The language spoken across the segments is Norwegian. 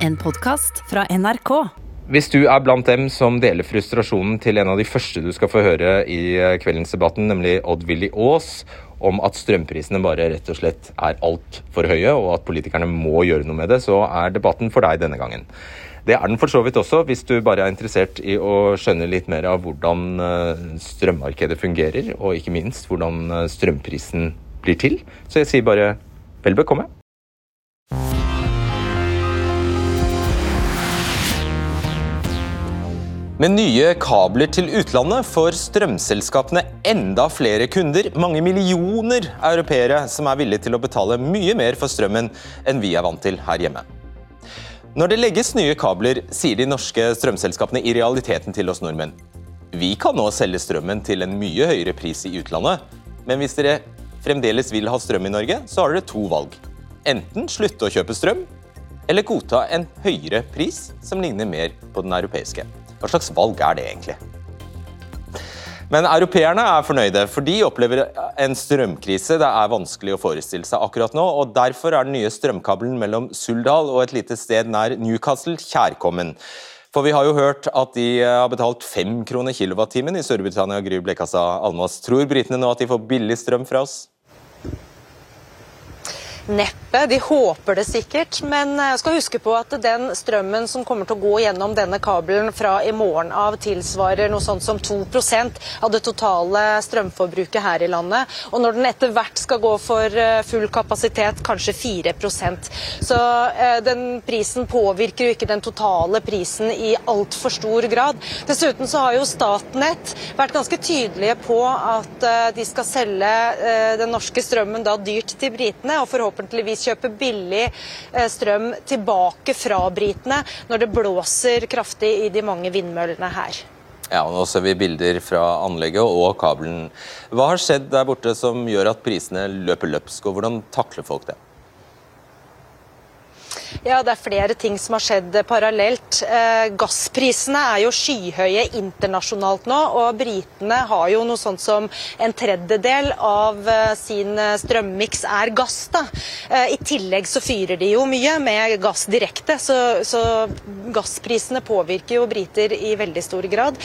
En podkast fra NRK. Hvis du er blant dem som deler frustrasjonen til en av de første du skal få høre i eh, kveldens debatten, nemlig Odd-Willy Aas, om at strømprisene bare rett og slett er altfor høye, og at politikerne må gjøre noe med det, så er debatten for deg denne gangen. Det er den for så vidt også, hvis du bare er interessert i å skjønne litt mer av hvordan eh, strømmarkedet fungerer, og ikke minst hvordan eh, strømprisen blir til. Så jeg sier bare vel bekomme. Med nye kabler til utlandet får strømselskapene enda flere kunder, mange millioner europeere som er villige til å betale mye mer for strømmen enn vi er vant til her hjemme. Når det legges nye kabler, sier de norske strømselskapene i realiteten til oss nordmenn vi kan nå selge strømmen til en mye høyere pris i utlandet, men hvis dere fremdeles vil ha strøm i Norge, så har dere to valg. Enten slutte å kjøpe strøm, eller godta en høyere pris som ligner mer på den europeiske. Hva slags valg er det egentlig? Men europeerne er fornøyde, for de opplever en strømkrise det er vanskelig å forestille seg akkurat nå. og Derfor er den nye strømkabelen mellom Suldal og et lite sted nær Newcastle kjærkommen. For vi har jo hørt at de har betalt fem kroner kilowattimen i Storbritannia. Gry Blekassa Almås. Tror britene nå at de får billig strøm fra oss? Neppe. De håper det sikkert. Men jeg skal huske på at den strømmen som kommer til å gå gjennom denne kabelen fra i morgen av, tilsvarer noe sånt som 2% av det totale strømforbruket her i landet. Og når den etter hvert skal gå for eh, full kapasitet, kanskje 4% Så eh, den prisen påvirker jo ikke den totale prisen i altfor stor grad. Dessuten så har jo Statnett vært ganske tydelige på at eh, de skal selge den norske strømmen da dyrt til britene. og forhåpentligvis forhåpentligvis kjøpe billig eh, strøm tilbake fra britene når det blåser kraftig i de mange vindmøllene her. Ja, og Nå ser vi bilder fra anlegget og kabelen. Hva har skjedd der borte som gjør at prisene løper løpsk, og hvordan takler folk det? Ja, Det er flere ting som har skjedd parallelt. Eh, gassprisene er jo skyhøye internasjonalt nå, og britene har jo noe sånt som en tredjedel av eh, sin eh, strømmiks er gass. da. I tillegg så fyrer de jo mye med gass direkte, så, så gassprisene påvirker jo briter i veldig stor grad.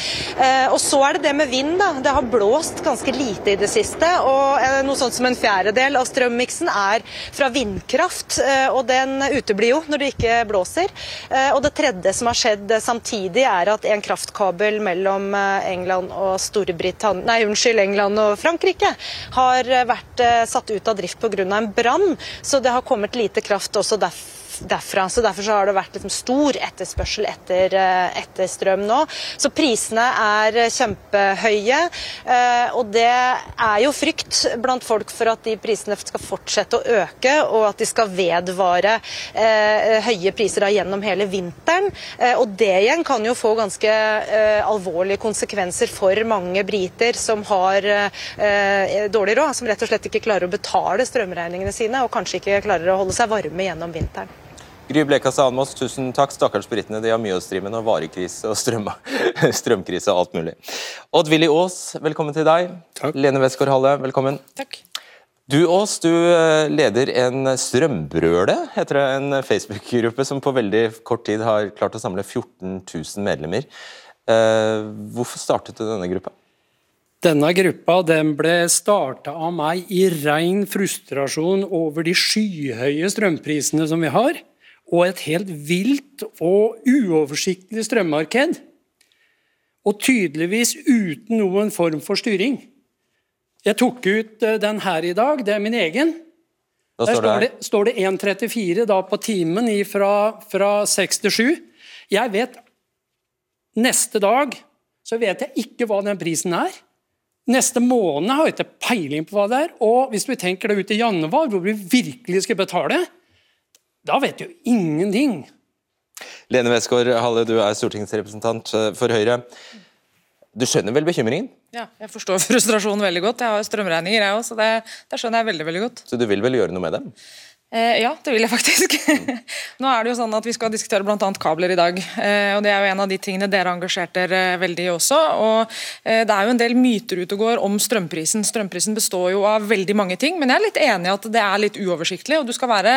Og så er det det med vind. da. Det har blåst ganske lite i det siste, og noe sånt som en fjerdedel av strømmiksen er fra vindkraft, og den uteblir jo når det ikke blåser. Eh, og det tredje som har skjedd samtidig, er at en kraftkabel mellom eh, England og Nei, unnskyld, England og Frankrike har vært eh, satt ut av drift pga. en brann. Så det har kommet lite kraft også derfor derfra. så Derfor så har det vært liksom stor etterspørsel etter, eh, etter, strøm nå. Så prisene er kjempehøye. Eh, og det er jo frykt blant folk for at de prisene skal fortsette å øke, og at de skal vedvare eh, høye priser da gjennom hele vinteren. Og det igjen kan jo få ganske alvorlige konsekvenser for mange briter som har dårlig råd, som rett og slett ikke klarer å betale strømregningene sine, og kanskje ikke klarer å holde seg varme gjennom vinteren. Gry Blekastad Anmås, tusen takk. Stakkars britene. De har mye å stri med nå. Varekrise og strøm, strømkrise og alt mulig. Odd-Willy Aas, velkommen til deg. Takk. Lene Westgård-Halle, velkommen. Takk. Du Aas, du eh, leder en Strømbrøle, heter det, en Facebook-gruppe som på veldig kort tid har klart å samle 14 000 medlemmer. Eh, hvorfor startet du denne gruppa? Denne gruppa den ble starta av meg i ren frustrasjon over de skyhøye strømprisene som vi har og et helt vilt og uoversiktlig strømmarked. Og tydeligvis uten noen form for styring. Jeg tok ut eh, den her i dag, det er min egen. Da står Der står det, det 1,34 på timen fra, fra 6 til 7. Jeg vet Neste dag så vet jeg ikke hva den prisen er. Neste måned har jeg ikke peiling på hva det er. Og hvis vi tenker det ut i januar, hvor vi virkelig skal betale, da vet du ingenting. Lene Westgård Halle, du er stortingsrepresentant eh, for Høyre. Du skjønner vel bekymringen? Ja, jeg forstår frustrasjonen veldig godt. Jeg har strømregninger, jeg òg, så det, det, skjønner jeg veldig veldig godt. Så du vil vel gjøre noe med dem? Eh, ja, det vil jeg faktisk. Nå er det jo sånn at Vi skal diskutere bl.a. kabler i dag. Eh, og Det er jo en av de tingene dere har engasjert dere veldig i også. og eh, Det er jo en del myter ute og går om strømprisen. Strømprisen består jo av veldig mange ting, men jeg er litt enig i at det er litt uoversiktlig. og Du skal være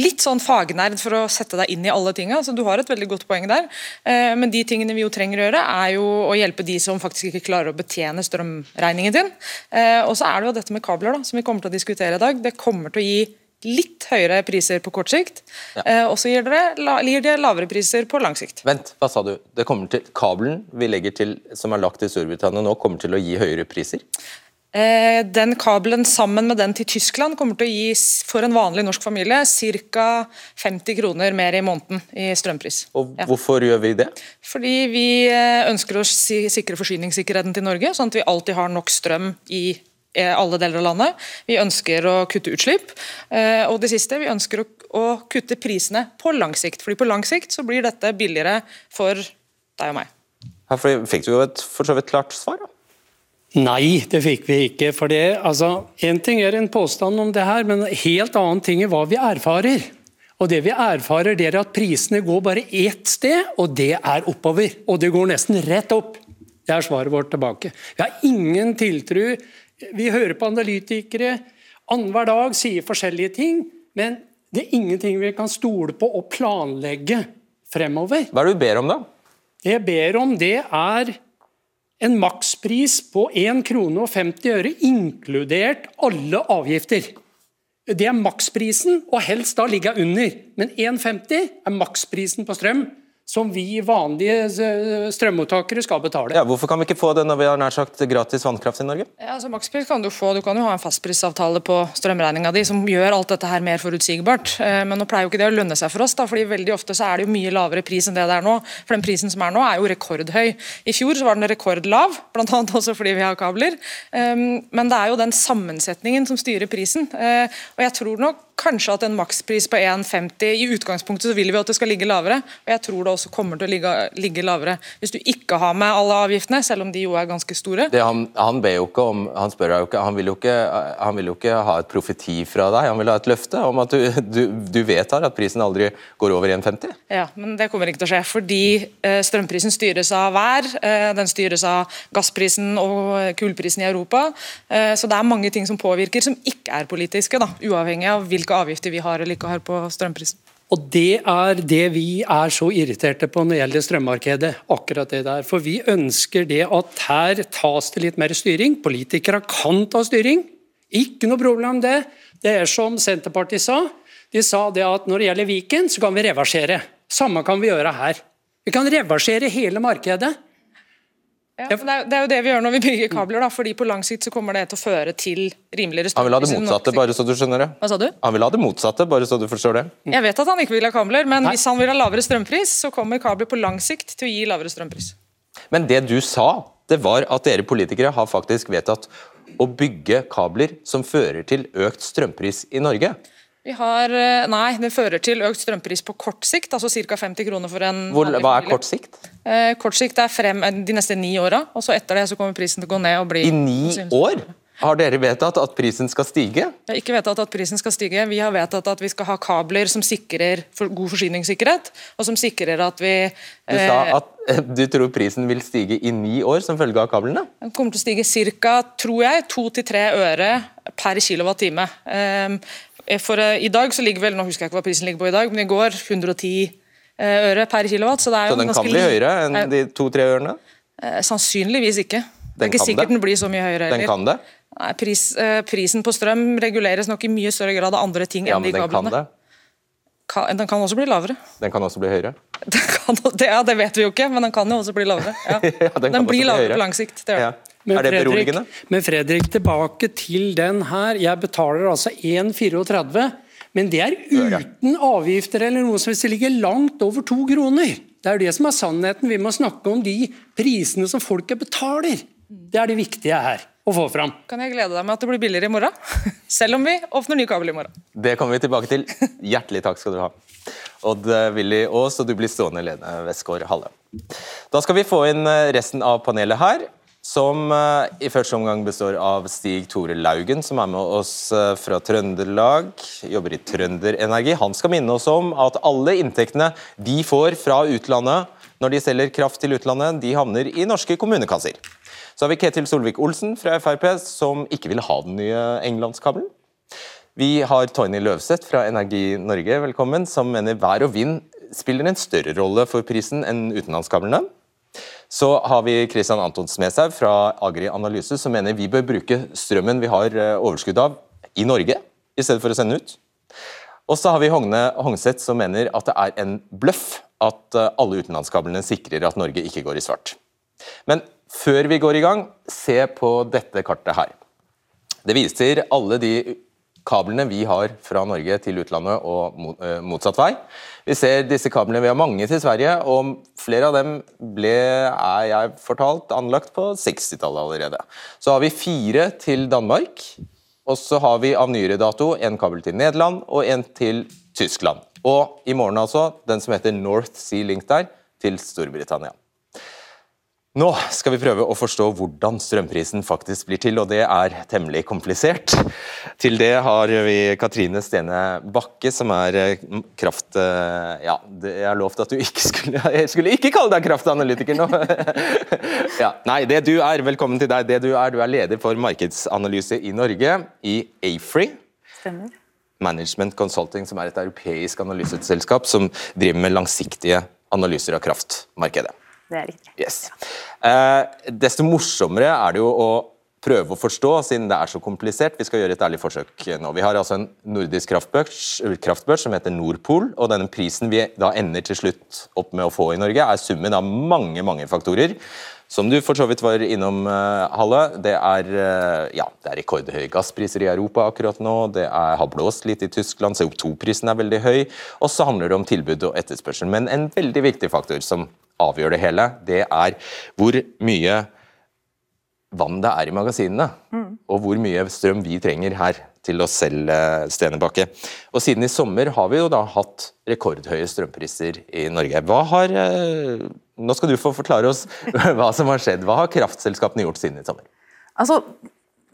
litt sånn fagnerd for å sette deg inn i alle tinga. Så du har et veldig godt poeng der. Eh, men de tingene vi jo trenger å gjøre, er jo å hjelpe de som faktisk ikke klarer å betjene strømregningen din. Eh, og så er det jo dette med kabler, da, som vi kommer til å diskutere i dag. Det kommer til å gi litt høyere priser på kort sikt, ja. eh, og så gir, gir det lavere priser på lang sikt. Vent, hva sa du? Det kommer til, Kabelen vi legger til, som er lagt til Storbritannia nå, kommer til å gi høyere priser? Eh, den kabelen sammen med den til Tyskland kommer til å gi for en vanlig norsk familie ca. 50 kroner mer i måneden i strømpris. Og Hvorfor ja. gjør vi det? Fordi vi eh, ønsker å sikre forsyningssikkerheten til Norge, sånn at vi alltid har nok strøm i Eh, alle deler av landet. Vi ønsker å kutte utslipp. Eh, og det siste, vi ønsker å, å kutte prisene på lang sikt. Fordi på lang sikt så blir dette billigere for deg og meg. Ja, for Fikk du jo et for så vidt klart svar, da? Nei, det fikk vi ikke. for det, altså, En ting er en påstand om det her, men en helt annen ting er hva vi erfarer. Og Det vi erfarer, det er at prisene går bare ett sted, og det er oppover. Og det går nesten rett opp. Det er svaret vårt tilbake. Vi har ingen tiltro vi hører på analytikere annenhver dag sier forskjellige ting, men det er ingenting vi kan stole på og planlegge fremover. Hva er det du ber om, da? Det jeg ber om, det er en makspris på 1 krone og 50 øre, inkludert alle avgifter. Det er maksprisen, og helst da ligge under. Men 1,50 er maksprisen på strøm som vi vanlige eh, strømmottakere skal betale. Ja, hvorfor kan vi ikke få det når vi har nær sagt gratis vannkraft i Norge? Ja, altså Makspris kan du få. Du kan jo ha en fastprisavtale på strømregninga di som gjør alt dette her mer forutsigbart. Eh, men nå pleier jo ikke det å lønne seg for oss, da, fordi veldig ofte så er det jo mye lavere pris enn det det er nå. For den prisen som er nå er jo rekordhøy. I fjor så var den rekordlav, bl.a. også fordi vi har kabler. Ehm, men det er jo den sammensetningen som styrer prisen. Eh, og jeg tror nok kanskje at en makspris på 1,50 I utgangspunktet så vil vi at det skal ligge lavere, og jeg tror det også kommer til å ligge, ligge lavere hvis du ikke har med alle avgiftene, selv om de jo er ganske store. Det, han, han, ber jo ikke om, han spør jo ikke, han vil jo ikke, han vil jo ikke ha et profeti fra deg, han vil ha et løfte om at du, du, du vedtar at prisen aldri går over 1,50? Ja, men det kommer ikke til å skje, fordi eh, strømprisen styres av vær, eh, den styres av gassprisen og kullprisen i Europa, eh, så det er mange ting som påvirker som ikke er politiske, da, uavhengig av hvilke hvilke avgifter vi har eller ikke har på strømprisen. Og Det er det vi er så irriterte på når det gjelder strømmarkedet. akkurat det der. For Vi ønsker det at her tas det litt mer styring. Politikere kan ta styring. Ikke noe problem det. Det er som Senterpartiet sa. De sa det at når det gjelder Viken, så kan vi reversere. Samme kan vi gjøre her. Vi kan reversere hele markedet. Ja, det, er, det, er, jo det vi gjør når vi bygger kabler, da, fordi på lang sikt så kommer det til å føre til rimeligere strøm. Han vil ha det motsatte, bare så du skjønner det. Hva sa du? Han vil ha det motsatte, bare så du forstår det. Jeg vet at han ikke vil ha kabler, men Nei. hvis han vil ha lavere strømpris, så kommer kabler på lang sikt til å gi lavere strømpris. Men det du sa, det var at dere politikere har faktisk vedtatt å bygge kabler som fører til økt strømpris i Norge. Vi har, eh, nei, Det fører til økt strømpris på kort sikt, altså ca. 50 kroner for en Hvor, Hva er kort sikt? Eh, kort sikt er frem eh, de neste ni åra, og så etter det så kommer prisen til å gå ned. og bli... I ni år? Har dere vedtatt at prisen skal stige? Vi har ikke vedtatt at prisen skal stige. Vi har vedtatt at vi skal ha kabler som sikrer god forsyningssikkerhet, og som sikrer at vi Du sa eh, at du tror prisen vil stige i ni år som følge av kablene? Den kommer til å stige ca. tror jeg, to til tre øre per kilowattime. Eh, for uh, I dag så ligger vel, nå husker jeg ikke hva prisen ligger på i dag, men i går 110 uh, øre per kilowatt. Så, det så den kan bli høyere enn de to-tre ørene? Sannsynligvis ikke. Den det er ikke sikkert det. den blir så mye høyere. Den kan det? Nei, pris, prisen på strøm reguleres nok i mye større grad av andre ting ja, enn de kablene. Den Kan det? Kan, den kan også bli lavere. Den kan også bli høyere? Kan, det, ja, det vet vi jo ikke, men den kan jo også bli lavere. Ja. ja, den, den blir lavere på lang sikt. det gjør den. Men er det beroligende? Men Fredrik, tilbake til den her. Jeg betaler altså 1,34. Men det er uten avgifter eller noe som hvis det ligger langt over to kroner. Det er det som er sannheten. Vi må snakke om de prisene som folket betaler. Det er det viktige her å få fram. Kan jeg glede deg med at det blir billigere i morgen? Selv om vi åpner ny kabel i morgen. Det kommer vi tilbake til. Hjertelig takk skal du ha. Odd Willy Aas, og du blir stående, Lene Westgård Halle. Da skal vi få inn resten av panelet her. Som uh, i første omgang består av Stig Tore Laugen, som er med oss uh, fra Trøndelag, jobber i Trønderenergi. Han skal minne oss om at alle inntektene de får fra utlandet når de selger kraft til utlandet, de havner i norske kommunekasser. Så har vi Ketil Solvik-Olsen fra Frp, som ikke vil ha den nye englandskabelen. Vi har Tony Løvseth fra Energi Norge, velkommen, som mener vær og vind spiller en større rolle for prisen enn utenlandskablene. Så har vi Christian med seg fra Agri Analyse, som mener vi bør bruke strømmen vi har eh, overskudd av i Norge, i stedet for å sende ut. Og så har vi Hogne Hongseth, som mener at det er en bløff at eh, alle utenlandskablene sikrer at Norge ikke går i svart. Men før vi går i gang, se på dette kartet her. Det viser alle de kablene vi har fra Norge til utlandet og eh, motsatt vei. Vi ser disse kablene, vi har mange til Sverige, og flere av dem ble, er jeg fortalt, anlagt på 60-tallet allerede. Så har vi fire til Danmark, og så har vi av nyere dato en kabel til Nederland og en til Tyskland. Og i morgen altså den som heter North Sea Link der, til Storbritannia. Nå skal vi prøve å forstå hvordan strømprisen faktisk blir til, og det er temmelig komplisert. Til det har vi Katrine Stene Bakke, som er eh, kraft... Eh, ja, jeg har lovt at du ikke skulle Jeg skulle ikke kalle deg kraftanalytiker nå! Ja, nei, det du er, velkommen til deg. Det du er, du er leder for markedsanalyse i Norge, i Afree. Stemmer. Management Consulting, som er et europeisk analyseselskap som driver med langsiktige analyser av kraftmarkedet. Det er riktig. Yes. Eh, desto morsommere er det jo å prøve å forstå, siden det er så komplisert. Vi skal gjøre et ærlig forsøk nå. Vi har altså en nordisk kraftbørs, kraftbørs som heter Nordpol, og denne prisen vi da ender til slutt opp med å få i Norge, er summen av mange mange faktorer. Som du for så vidt var innom, uh, Halle, det er, uh, ja, det er rekordhøye gasspriser i Europa akkurat nå. Det er, har blåst litt i Tyskland, CO2-prisen er veldig høy. Og så handler det om tilbud og etterspørsel. Men en veldig viktig faktor som avgjør det hele, det er hvor mye vann det er i magasinene. Mm. Og hvor mye strøm vi trenger her til oss selv, Stenebakke. Og siden i sommer har vi jo da hatt rekordhøye strømpriser i Norge. Hva har eh, Nå skal du få forklare oss hva som har skjedd. Hva har kraftselskapene gjort siden i sommer? Altså,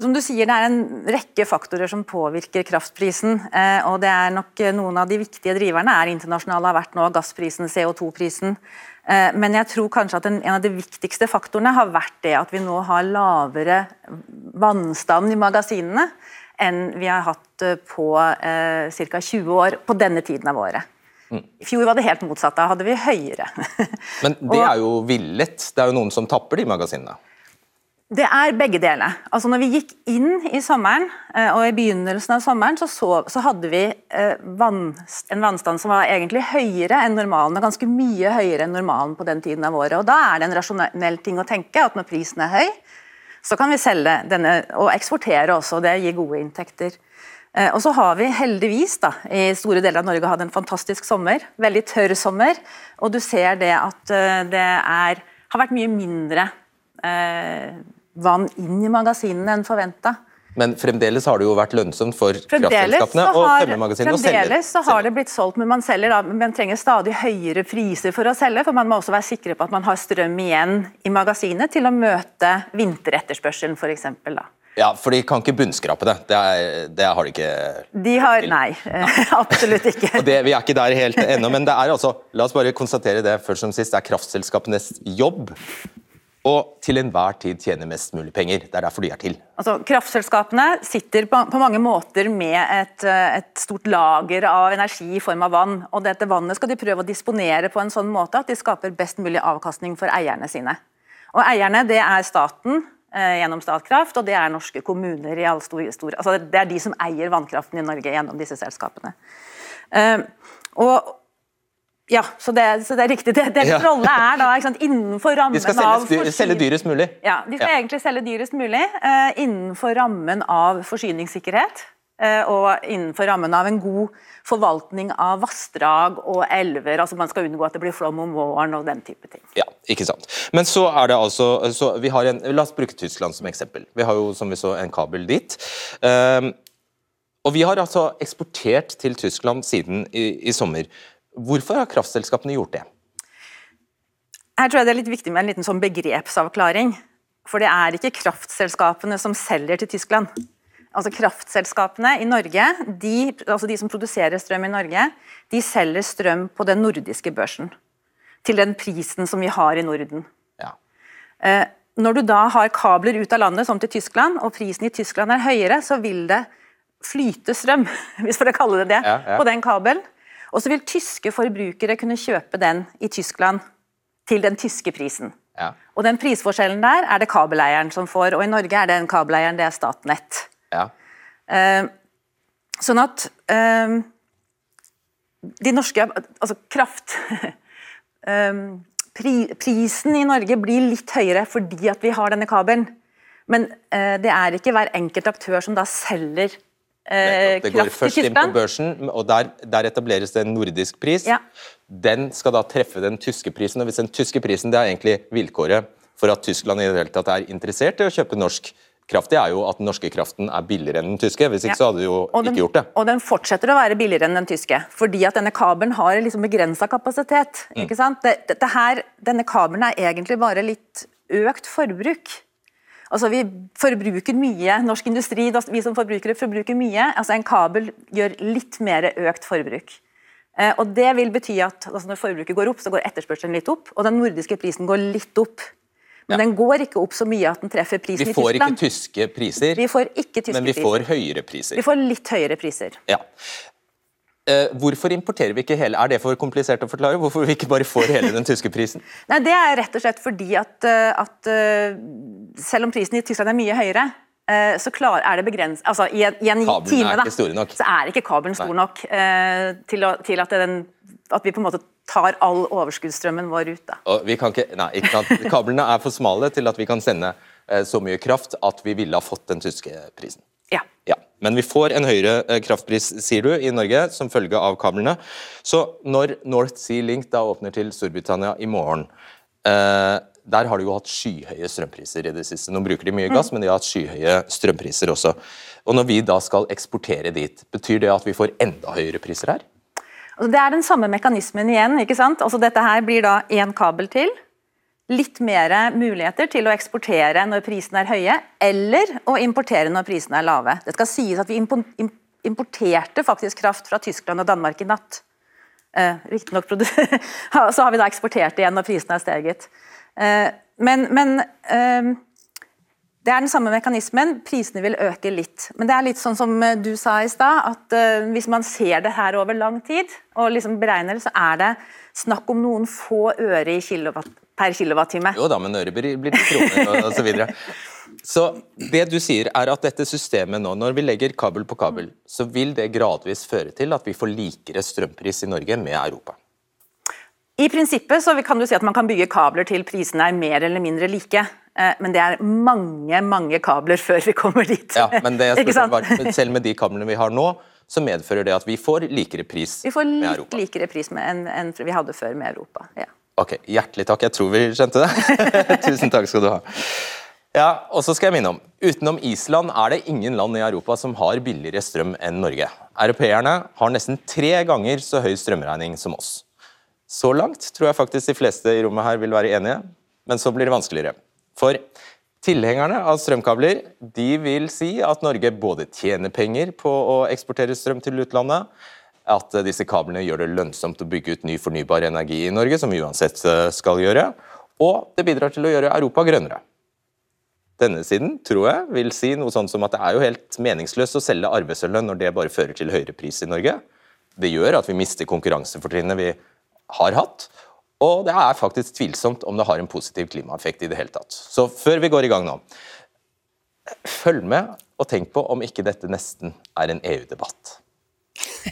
som du sier, Det er en rekke faktorer som påvirker kraftprisen. Eh, og det er nok Noen av de viktige driverne er internasjonale har vært nå, gassprisen, CO2-prisen. Eh, men jeg tror kanskje at en, av de viktigste faktorene har vært det at vi nå har lavere vannstand i magasinene enn vi har hatt eh, på eh, ca. 20 år på denne tiden av året. I fjor var det helt motsatt. Da hadde vi høyere. Men det er jo villet. Det er jo noen som tapper de magasinene. Det er begge deler. Altså når vi gikk inn i sommeren, eh, og i begynnelsen av sommeren, så, så, så hadde vi eh, vann, en vannstand som var egentlig høyere enn normalen, og ganske mye høyere enn normalen på den tiden av året. Og Da er det en rasjonell ting å tenke at når prisen er høy, så kan vi selge denne og eksportere også, og det gir gode inntekter. Eh, og så har vi heldigvis da, i store deler av Norge hatt en fantastisk sommer. Veldig tørr sommer. Og du ser det at det er, har vært mye mindre eh, vann inn i magasinene enn forventa. Men fremdeles har det jo vært lønnsomt for kraftselskapene å tømme magasinene og selge. Fremdeles så har det blitt solgt, men man, selger, man trenger stadig høyere priser for å selge. For man må også være sikre på at man har strøm igjen i magasinet til å møte vinteretterspørselen f.eks. Ja, for de kan ikke bunnskrape det. Det, er, det har de ikke De har, Nei, absolutt ikke. det, Vi er ikke der helt ennå, men det er altså, la oss bare konstatere det først som sist, det er kraftselskapenes jobb og til enhver tid tjene mest mulig penger. Det er derfor de er til. Altså, kraftselskapene sitter på, på mange måter med et, et, stort lager av energi i form av vann. og Dette vannet skal de prøve å disponere på en sånn måte at de skaper best mulig avkastning for eierne sine. Og Eierne det er staten eh, gjennom Statkraft, og det er norske kommuner. i all stor, stor, altså Det er de som eier vannkraften i Norge gjennom disse selskapene. Eh, og ja, så det, så det, er riktig. Det, Deres ja. rolle er da sant, innenfor rammen av De skal selge, selge dyrest mulig? Ja, de skal ja. egentlig selge dyrest mulig uh, innenfor rammen av forsyningssikkerhet. Uh, og innenfor rammen av en god forvaltning av vassdrag og elver. altså Man skal unngå at det blir flom om våren og den type ting. Ja, ikke sant. Men så er det altså vi har en, La oss bruke Tyskland som eksempel. Vi har jo som vi så en kabel dit. Um, og Vi har altså eksportert til Tyskland siden i, i sommer. Hvorfor har kraftselskapene gjort det? Her tror jeg det er litt viktig med en liten sånn begrepsavklaring. For det er ikke kraftselskapene som selger til Tyskland. Altså Kraftselskapene i Norge, de, altså de som produserer strøm i Norge, de selger strøm på den nordiske børsen. Til den prisen som vi har i Norden. Ja. Eh, når du da har kabler ut av landet, som til Tyskland, og prisen i Tyskland er høyere, så vil det flyte strøm, hvis for å kalle det det, Ja, ja. på den kabelen. Og så vil tyske forbrukere kunne kjøpe den i Tyskland til den tyske prisen. Ja. Og den prisforskjellen der er det kabeleieren som får, og i Norge er den kabeleieren det er Statnett. Ja. Eh, sånn at eh, de norske Altså kraft eh, pri, Prisen i Norge blir litt høyere fordi at vi har denne kabelen. Men eh, det er ikke hver enkelt aktør som da selger eh, Det går kraft til først inn på børsen, og der, der etableres det en nordisk pris. Ja. Den skal da treffe den tyske prisen, og hvis den tyske prisen det er egentlig vilkåret for at Tyskland i det hele tatt er interessert i å kjøpe norsk kraft, det er jo at den norske kraften er billigere enn den tyske. Hvis ikke Ja. så hadde de jo den, ikke gjort det. Og den fortsetter å være billigere enn den tyske, fordi at denne kabelen har liksom begrensa kapasitet. Mm. ikke sant? Det, dette her, denne kabelen er egentlig bare litt økt forbruk. Altså Vi forbruker mye, norsk industri, vi som forbrukere forbruker mye. altså En kabel gjør litt mer økt forbruk. Eh, og Det vil bety at altså når forbruket går opp, så går etterspørselen litt opp, og den nordiske prisen går litt opp. Men Ja. den går ikke opp så mye at den treffer prisen Vi i får ikke Tyskland. tyske priser, vi får ikke tyske men vi priser. får høyere priser. Vi får litt høyere priser. Ja. Eh, hvorfor importerer vi ikke hele Er det for komplisert å forklare? Hvorfor vi ikke bare får hele den tyske prisen? Nei, Det er rett og slett fordi at, eh, at eh, selv om prisen i Tyskland er mye høyere, eh, så klar, er det begrenset altså, I en, i en kabelen time da, så er ikke kabelen stor nok eh, til, å, til at, den, at vi på en måte tar all overskuddsstrømmen vår ut. Da. Og vi kan ikke, nei, ikke sant? Kablene er for smale til at vi kan sende eh, så mye kraft at vi ville ha fått den tyske prisen. Ja. Ja, Men vi får en høyere eh, kraftpris sier du, i Norge som følge av kablene. Så når North Sea Link da åpner til Storbritannia i morgen eh, Der har de jo hatt skyhøye strømpriser i det siste. Nå bruker de mye gass, men de har hatt skyhøye strømpriser også. Og Når vi da skal eksportere dit, betyr det at vi får enda høyere priser her? Det er den samme mekanismen igjen. ikke sant? Altså, dette her blir da én kabel til. Litt mer muligheter til å eksportere når prisene er høye, eller å importere når prisene er lave. Det skal sies at vi importerte faktisk kraft fra Tyskland og Danmark i natt. Eh, Riktignok så har vi da eksportert igjen når prisene har steget. Eh, men men eh, det er den samme mekanismen. Prisene vil øke litt. Men det er litt sånn som eh, du sa i stad, at eh, hvis man ser det her over lang tid, og liksom beregner det, så er det snakk om noen få øre i kilowatt, per kilowattime. Jo da, men øre blir blir kroner og, og så videre. Så det du sier er at dette systemet nå, når vi legger kabel på kabel, så vil det gradvis føre til at vi får likere strømpris i Norge med Europa. I prinsippet så kan du si at man kan bygge kabler til prisene er mer eller mindre like. Eh, Men det er mange mange kabler før vi kommer dit. Ja, men det spørsmålet selv med de kablene vi har nå, så medfører det at vi får likere pris Vi får med Europa. likere pris med enn en vi hadde før med Europa. Ja. Ok, Hjertelig takk. Jeg tror vi skjønte det. Tusen takk skal du ha. Ja, og så skal jeg minne om, Utenom Island er det ingen land i Europa som har billigere strøm enn Norge. Europeerne har nesten tre ganger så høy strømregning som oss. Så langt tror jeg faktisk de fleste i rommet her vil være enige, men så blir det vanskeligere. For tilhengerne av strømkabler de vil si at Norge både tjener penger på å eksportere strøm til utlandet, at disse kablene gjør det lønnsomt å bygge ut ny fornybar energi i Norge, som vi uansett eh, skal gjøre, og det bidrar til å gjøre Europa grønnere. Denne siden tror jeg vil si noe sånn som at det er jo helt meningsløst å selge arvesølvet når det bare fører til høyere pris i Norge. Det gjør at vi mister konkurransefortrinnet vi har hatt, og det er faktisk tvilsomt om det har en positiv klimaeffekt i det hele tatt. Så før vi går i gang nå, følg med og tenk på om ikke dette nesten er en EU-debatt.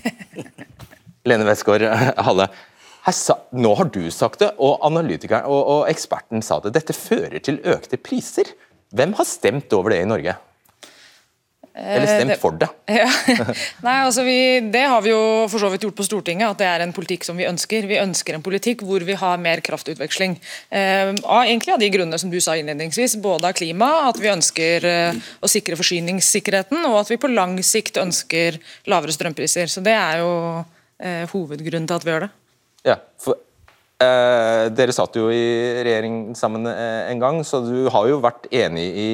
Lene Westgård Halle, her sa, nå har du sagt det, og analytikeren og, og eksperten sa det. Dette fører til økte priser. Hvem har stemt over det i Norge? Eller stemt for det? Ja. Nei, altså vi, Det har vi jo for så vidt gjort på Stortinget, at det er en politikk som vi ønsker. Vi ønsker en politikk hvor vi har mer kraftutveksling. Eh, egentlig av de grunnene som du sa innledningsvis, både av klima, at vi ønsker eh, å sikre forsyningssikkerheten, og at vi på lang sikt ønsker lavere strømpriser. Så Det er jo eh, hovedgrunnen til at vi gjør det. Ja, for Eh, dere satt jo i regjering sammen eh, en gang, så du har jo vært enig i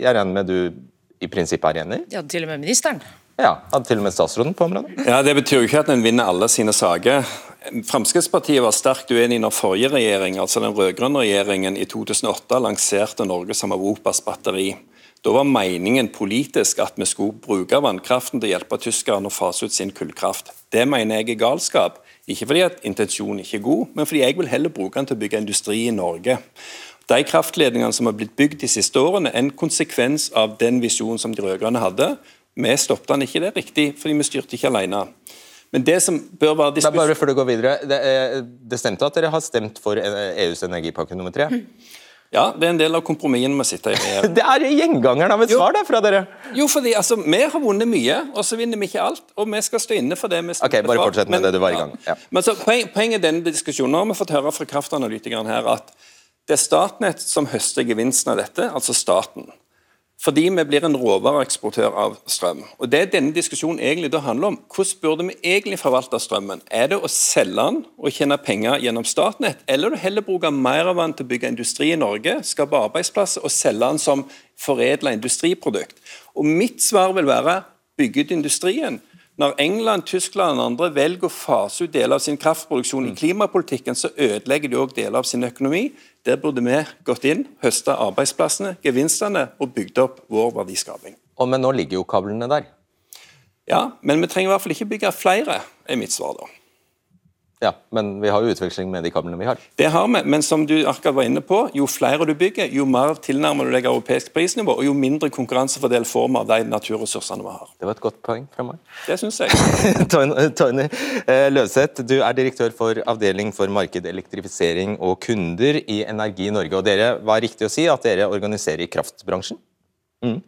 Jeg regner med du i prinsippet er enig? Ja, til og med ministeren. Ja, hadde til og med statsråden på området? Ja, Det betyr jo ikke at en vinner alle sine saker. Fremskrittspartiet var sterkt uenig når forrige regjering, altså den rød-grønne regjeringen i 2008 lanserte Norge som Europas batteri. Da var meningen politisk at vi skulle bruke vannkraften til å hjelpe tyskerne å fase ut sin kullkraft. Det mener jeg er galskap. Ikke fordi at intensjonen ikke er god, men fordi jeg vil heller bruke den til å bygge industri i Norge. De kraftledningene som har blitt bygd de siste årene, en konsekvens av den visjonen som de rød-grønne hadde. Vi stoppet den ikke, det er riktig, fordi vi styrte ikke alene. Men det som bør være Da Bare før du går videre, det, det, stemte at dere har stemt for EUs energipakke nummer tre? Ja, det er en del av kompromissene med å sitte i. Det er gjengangeren av et svar det, fra dere! Jo, fordi altså, vi har vunnet mye, og så vinner vi ikke alt. Og vi skal stå inne for det vi Ok, Bare fortsett med det du var i gang. Ja. Men så, Poenget i denne diskusjonen, har vi fått høre fra kraftanalytikeren her at det er Statnett som høster gevinsten av dette, altså staten. Fordi vi blir en råvareeksportør av strøm. Og Det denne diskusjonen egentlig da handler om, hvordan burde vi egentlig forvalte strømmen? Er det å selge den og tjene penger gjennom Statnett, eller å heller bruke mer av den til å bygge industri i Norge, skape arbeidsplasser og selge den som foredla industriprodukt? Og Mitt svar vil være bygge ut industrien. Når England, Tyskland og andre velger å fase ut deler av sin kraftproduksjon i klimapolitikken, så ødelegger de òg deler av sin økonomi. Der burde vi gått inn, høsta arbeidsplassene, gevinstene og bygd opp vår verdiskaping. Og, men nå ligger jo kablene der? Ja, men vi trenger i hvert fall ikke bygge flere, er mitt svar da. Ja, Men vi har jo utveksling med de kablene vi har. Det har vi, men som du akkurat var inne på, jo flere du bygger, jo mer tilnærmer du deg europeisk prisnivå, og jo mindre konkurransefordel får vi av de naturressursene vi har. Det var et godt poeng fra meg. Det syns jeg. Tony eh, Løvseth, du er direktør for avdeling for marked, elektrifisering og kunder i Energi Norge. og Dere var riktig å si at dere organiserer i kraftbransjen? Mm.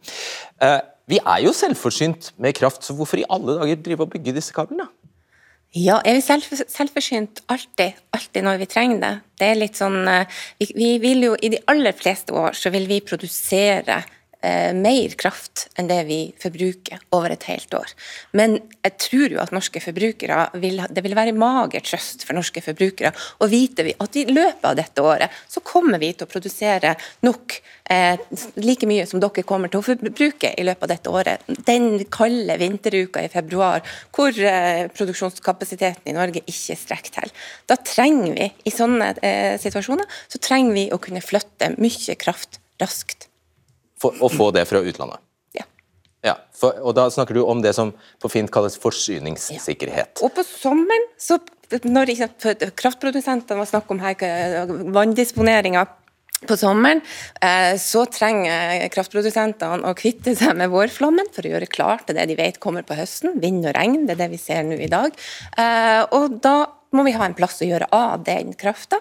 Eh, vi er jo selvforsynt med kraft, så hvorfor i alle dager drive og bygge disse kablene? Ja, er vi selv, selvforsynt alltid, alltid når vi trenger det? Det er litt sånn eh, vi, vi vil jo, I de aller fleste år så vil vi produsere eh, mer kraft enn det vi forbruker over et helt år. Men jeg tror jo at norske forbrukere vil, det vil være mager trøst for norske forbrukere å vite at i løpet av dette året så kommer vi til å produsere nok eh, like mye som dere kommer til å forbruke i løpet av dette året. Den kalde vinteruka i februar hvor eh, produksjonskapasiteten i Norge ikke strekker til. Da trenger vi i sånne eh, situasjoner så trenger vi å kunne flytte mye kraft raskt for, å få det fra utlandet. Ja. ja for, og Da snakker du om det som på fint kalles forsyningssikkerhet. Ja. Og på sommeren, så når kraftprodusentene var snakk om her, vanndisponeringa på sommeren eh, så trenger kraftprodusentene å kvitte seg med vårflommen for å gjøre klart til det de vet kommer på høsten. Vind og regn, det er det vi ser nå i dag. Eh, og da må vi ha en plass å gjøre av den krafta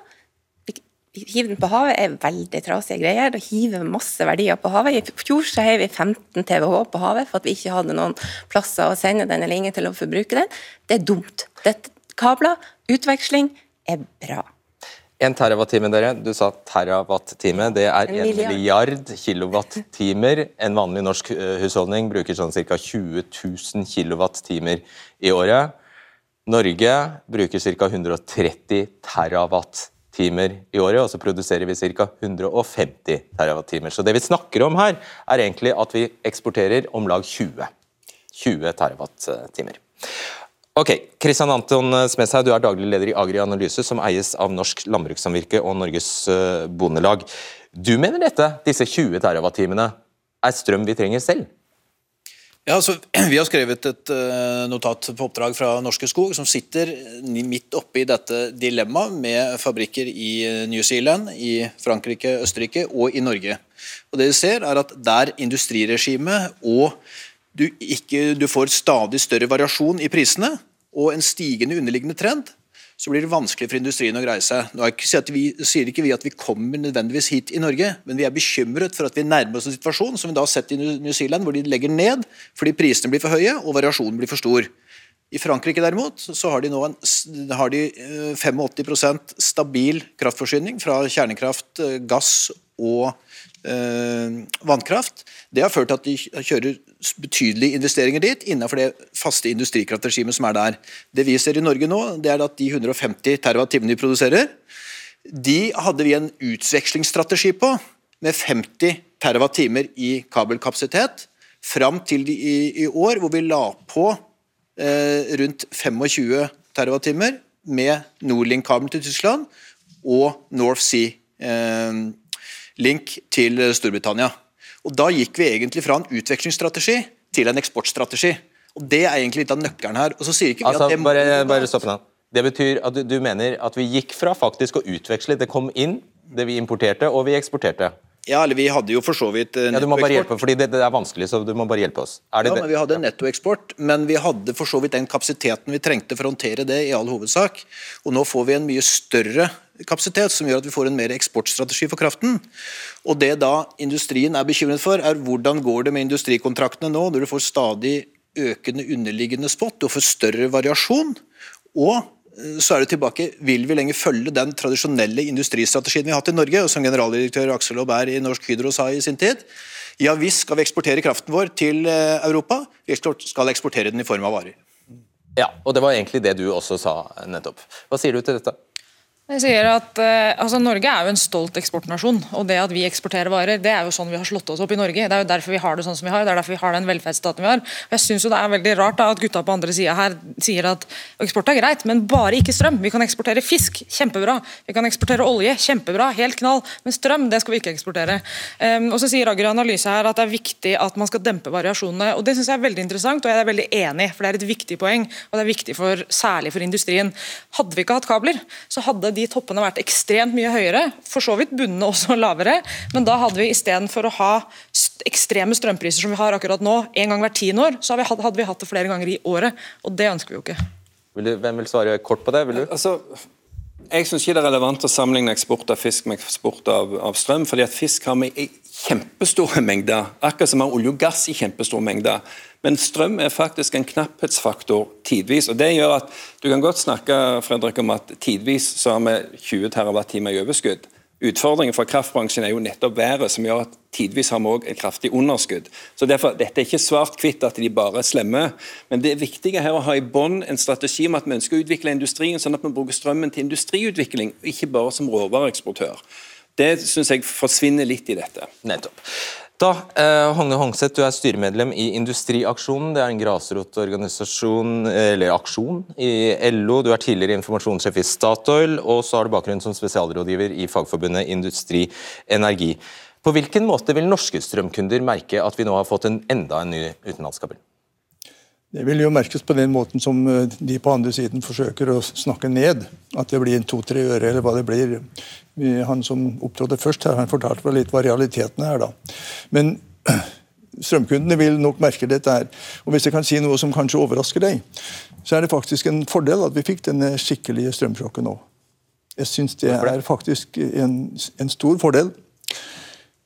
hive den på havet er veldig trasige greier. Det hiver masse verdier på havet. I fjor så heiv vi 15 TWh på havet for at vi ikke hadde noen plasser å sende den eller ingen til å forbruke den. Det er dumt. Dette, kabler, utveksling, er bra. En terawattime, dere. Du sa terawattime. Det er en milliard, milliard kilowattimer. En vanlig norsk eh, husholdning bruker sånn ca. 20 000 kilowattimer i året. Norge bruker ca. 130 terawatt timer i året, og så produserer vi ca. 150 TWh. Så det vi snakker om her, er egentlig at vi eksporterer om lag 20. 20 TWh. Ok, Kristian Anton Smedshaug, du er daglig leder i Agri Analyse, som eies av Norsk Landbrukssamvirke og Norges eh, Bondelag. Du mener dette, disse 20 TWh, er strøm vi trenger selv? Ja, altså, Vi har skrevet et uh, notat på oppdrag fra Norske Skog, som sitter midt oppe i dette dilemmaet med fabrikker i eh, New Zealand, i Frankrike, Østerrike og i Norge. Og det vi ser er at Der industriregimet og du, ikke, du får stadig større variasjon i prisene og en stigende underliggende trend, så blir det vanskelig for industrien å greie seg. Nå ikke vi, sier ikke vi at vi kommer nødvendigvis hit i Norge, men vi er bekymret for at vi nærmer oss en situasjon som vi da har sett i New Zealand, hvor de legger ned fordi prisene blir for høye og variasjonen blir for stor. I Frankrike derimot, så har de nå en, har de 85 eh, stabil kraftforsyning fra kjernekraft, eh, gass og vannkraft. Det har ført til at de kjører betydelige investeringer dit innenfor det faste industrikraftregimet som er der. Det vi ser i Norge nå, det er at de 150 TWh de produserer, de hadde vi en utvekslingsstrategi på med 50 TWh i kabelkapasitet fram til i, i, år, hvor vi la på eh, rundt 25 TWh med Nordlink-kabelen til Tyskland og North Sea eh, Link til Storbritannia. Og Da gikk vi egentlig fra en utvekslingsstrategi til en eksportstrategi. Og Det er egentlig litt av nøkkelen her. Og så sier ikke vi altså, at det bare, bare stopp nå. Det betyr at du, du mener at vi gikk fra faktisk å utveksle, det kom inn det vi importerte og vi eksporterte? Ja, eller vi hadde jo for så vidt nettoeksport. ja, Du må bare hjelpe, fordi det, det, er vanskelig, så du må bare hjelpe oss. ja, men Vi hadde nettoeksport, men vi hadde for så vidt den kapasiteten vi trengte for å håndtere det i all hovedsak. Og nå får vi en mye større kapasitet, som gjør at vi får en mer eksportstrategi for kraften. Og Det da industrien er bekymret for, er hvordan går det med industrikontraktene nå, når du får stadig økende underliggende spot, du får større variasjon. og så er det tilbake, Vil vi lenger følge den tradisjonelle industristrategien vi har hatt i Norge, og som generaldirektør Aksel Aabær i Norsk Hydro sa i sin tid? Ja visst skal vi eksportere kraften vår til eh, Europa, vi skal eksportere den i form av varer. Ja, og det var egentlig det du også sa nettopp. Hva sier du til dette? Jeg sier at uh, altså Norge er jo en stolt eksportnasjon. og Det at vi eksporterer varer, det er jo sånn vi har slått oss opp i Norge. Det er jo derfor vi har det sånn som vi har. Det er derfor vi har den velferdsstaten vi har. Og jeg synes jo Det er veldig rart da, at gutta på andre sida her sier at eksport er greit, men bare ikke strøm. Vi kan eksportere fisk, kjempebra. Vi kan eksportere olje, kjempebra, helt knall. Men strøm det skal vi ikke eksportere. Um, og Så sier Agri Analyse her at det er viktig at man skal dempe variasjonene. og Det synes jeg er veldig interessant, og jeg er veldig enig, for det er et viktig poeng. Og det er viktig for, særlig for industrien. Hadde vi ikke hatt kabler, så hadde de toppene vært ekstremt mye høyere, for så vidt bunnene også lavere, men da hadde vi istedenfor å ha ekstreme strømpriser som vi har akkurat nå, en gang hvert tiende år, så hadde vi hatt det flere ganger i året. Og det ønsker vi jo ikke. Vil du, hvem vil svare kort på det? Vil du? Altså, jeg syns ikke det er relevant å sammenligne eksport av fisk med eksport av, av strøm, fordi at fisk har i kjempestore mengder, akkurat som vi har olje og gass i kjempestore mengder. Men strøm er faktisk en knapphetsfaktor tidvis. og det gjør at Du kan godt snakke Fredrik, om at tidvis så har vi 20 TWh i overskudd. Utfordringen for kraftbransjen er jo nettopp været, som gjør at tidvis har vi òg et kraftig underskudd. Så derfor, Dette er ikke svart-hvitt at de bare er slemme, men det viktige her å ha i bånn en strategi om at vi ønsker å utvikle industrien sånn at vi bruker strømmen til industriutvikling, ikke bare som råvareeksportør. Det syns jeg forsvinner litt i dette. Nettopp. Da, eh, Hogne Hongseth, du er styremedlem i Industriaksjonen. Det er en grasrotorganisasjon, eller aksjon, i LO. Du er tidligere informasjonssjef i Statoil, og så har du bakgrunn som spesialrådgiver i fagforbundet Industri Energi. På hvilken måte vil norske strømkunder merke at vi nå har fått en, enda en ny utenlandskabel? Det vil jo merkes på den måten som eh, de på andre siden forsøker å snakke ned. At det blir to-tre øre, eller hva det blir. Han som opptrådte først, her, han fortalte meg litt hva realiteten er. da. Men strømkundene vil nok merke dette her. Og Hvis jeg kan si noe som kanskje overrasker deg, så er det faktisk en fordel at vi fikk denne skikkelige strømsjokket nå. Jeg syns det er faktisk en, en stor fordel.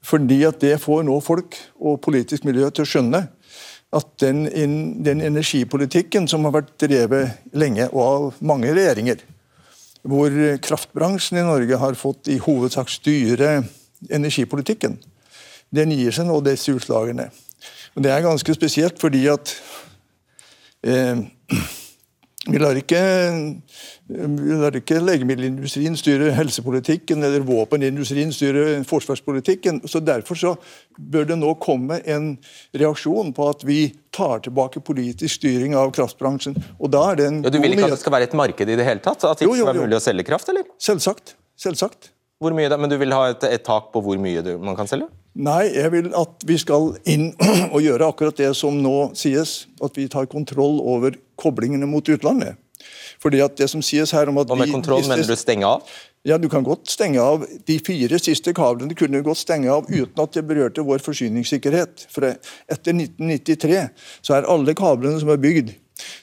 Fordi at det får nå folk og politisk miljø til å skjønne at den, den, energipolitikken som har vært drevet lenge, og av mange regjeringer, hvor kraftbransjen i Norge har fått i hovedsak styre energipolitikken, den gir seg nå disse utslagene. Og Det er ganske spesielt fordi at eh, vi lar ikke, vi lar ikke legemiddelindustrien styre helsepolitikken eller våpenindustrien styre forsvarspolitikken. så Derfor så bør det nå komme en reaksjon på at vi tar tilbake politisk styring av kraftbransjen. Og da er det en ja, Du vil ikke at det skal være et marked i det hele tatt? At det ikke skal være mulig å selge kraft, eller? Selvsagt. Selvsagt. Hvor mye da? Men du vil ha et, et tak på hvor mye man kan selge? Nei, jeg vil at vi skal inn og gjøre akkurat det som nå sies. At vi tar kontroll over koblingene mot utlandet. Fordi at det som sies her om at Og med kontroll vi, mener du stenge av? Ja, Du kan godt stenge av. De fire siste kablene kunne du godt stenge av uten at det berørte vår forsyningssikkerhet. For etter 1993 så er alle kablene som er bygd,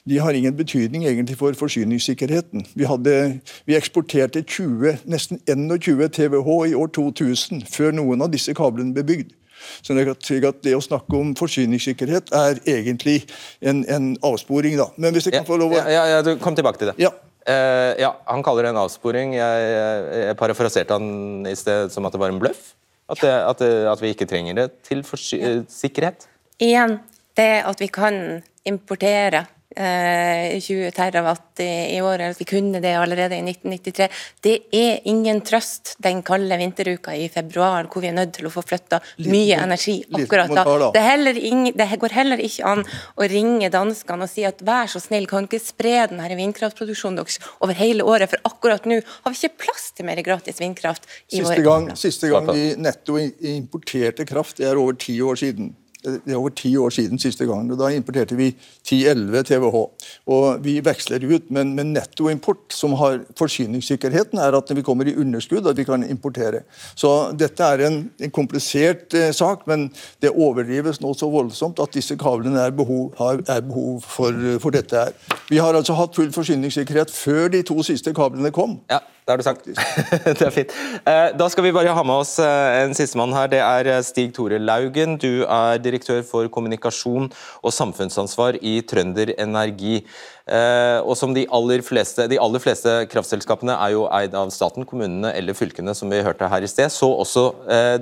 de har ingen betydning egentlig for forsyningssikkerheten. Vi, hadde, vi eksporterte 20, nesten 21 TWh i år 2000 før noen av disse kablene ble bygd. Så Det å snakke om forsyningssikkerhet er egentlig en, en avsporing. da. Men hvis jeg kan få lov å... Ja, ja, du Kom tilbake til det. Ja. Uh, ja, Han kaller det en avsporing. Jeg, jeg, jeg parafraserte han i sted som at det var en bløff. At, det, at, det, at vi ikke trenger det til ja. sikkerhet? Igjen, det at vi kan importere 20 eh, terawatt i, året, at vi kunne det allerede i 1993. Det er ingen trøst den kalde vinteruka i februar hvor vi er nødt til å få flytta mye energi akkurat da. Det, ingen, det, går heller ikke an å ringe danskene og si at vær så snill, kan ikke spre denne vindkraftproduksjonen deres over hele året, for akkurat nå har vi ikke plass til mer gratis vindkraft. i siste gang, siste gang vi netto importerte kraft, det er over ti år siden det er over ti år siden siste gang. og Da importerte vi 10-11 TWh. Og Vi veksler ut, men, med nettoimport, som har forsyningssikkerheten, er at når vi kommer i underskudd, at vi kan importere. Så Dette er en, en komplisert eh, sak, men det overdrives nå så voldsomt at disse kablene er behov, har, er behov for, for dette. her. Vi har altså hatt full forsyningssikkerhet før de to siste kablene kom. Ja. Det har du sagt. det er fint. Eh, da skal vi bare ha med oss eh, en sistemann her. Det er eh, Stig Tore Laugen. Du er direktør for kommunikasjon og samfunnsansvar i Trønder Energi. Og som de aller fleste, de aller fleste kraftselskapene er jo eid av staten, kommunene eller fylkene, som vi hørte her i sted. Så også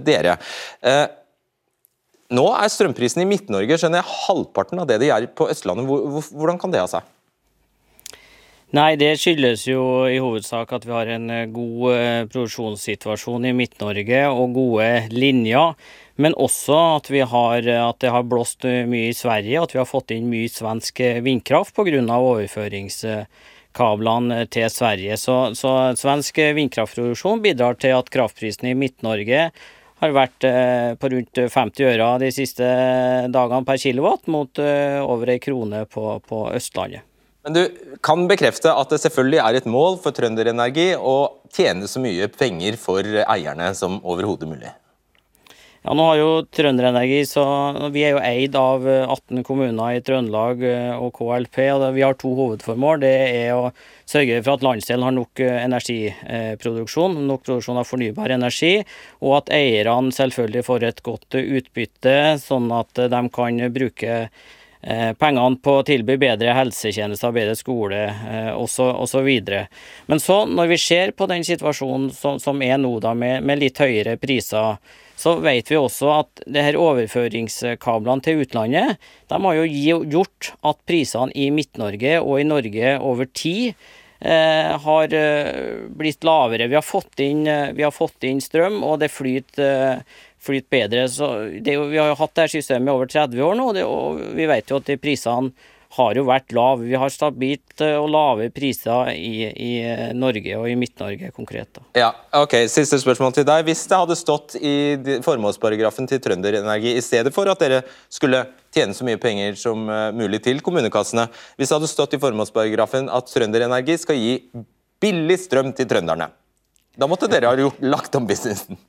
dere. Nå er strømprisen i Midt-Norge skjønner jeg, halvparten av det de er på Østlandet. Hvordan kan det ha seg? Nei, det skyldes jo i hovedsak at vi har en eh, god eh, produksjonssituasjon i Midt-Norge og gode linjer. Men også at, har, at, det har blåst mye i Sverige, at vi har fått inn mye svensk vindkraft pga. overføringskablene til Sverige. Så, så, svensk vindkraftproduksjon bidrar til at kraftprisen i Midt-Norge har vært eh, på rundt 50 øre de siste dagene per kilowatt, mot over ei krone på, på Østlandet. Men du kan bekrefte at det selvfølgelig er et mål for Trønderenergi å tjene så mye penger for eierne som overhodet mulig? Ja, nå har jo Trønderenergi, så Vi er jo eid av 18 kommuner i Trøndelag eh, og KLP. og Vi har to hovedformål. Det er å sørge for at landsdelen har nok eh, energiproduksjon, nok produksjon av fornybar energi, og at eierne selvfølgelig får et godt utbytte, sånn at de kan bruke Eh, pengene på å tilby bedre helsetjenester, bedre skole eh, osv. Men så, når vi ser på den situasjonen som, som er nå, da, med, med, litt høyere priser, så vet vi også at det her overføringskablene til utlandet de har jo gjort at prisene i Midt-Norge og i Norge over tid eh, har eh, blitt lavere. Vi har, inn, vi har fått inn strøm, og det flyter eh, flyte bedre. Det, vi har jo hatt dette systemet i over 30 år nå, og, det, og vi vet jo at de prisene har jo vært lave. Vi har stabilt eh, og lave priser i, i Norge og i Midt-Norge konkret. Da. Ja, ok. Siste spørsmål til deg. Hvis det hadde stått i formålsparagrafen til Trønderenergi i stedet for at dere skulle tjene så mye penger som eh, mulig til kommunekassene, hvis det hadde stått i formålsparagrafen at Trønderenergi skal gi billig strøm til trønderne, da måtte dere ha lagt om businessen?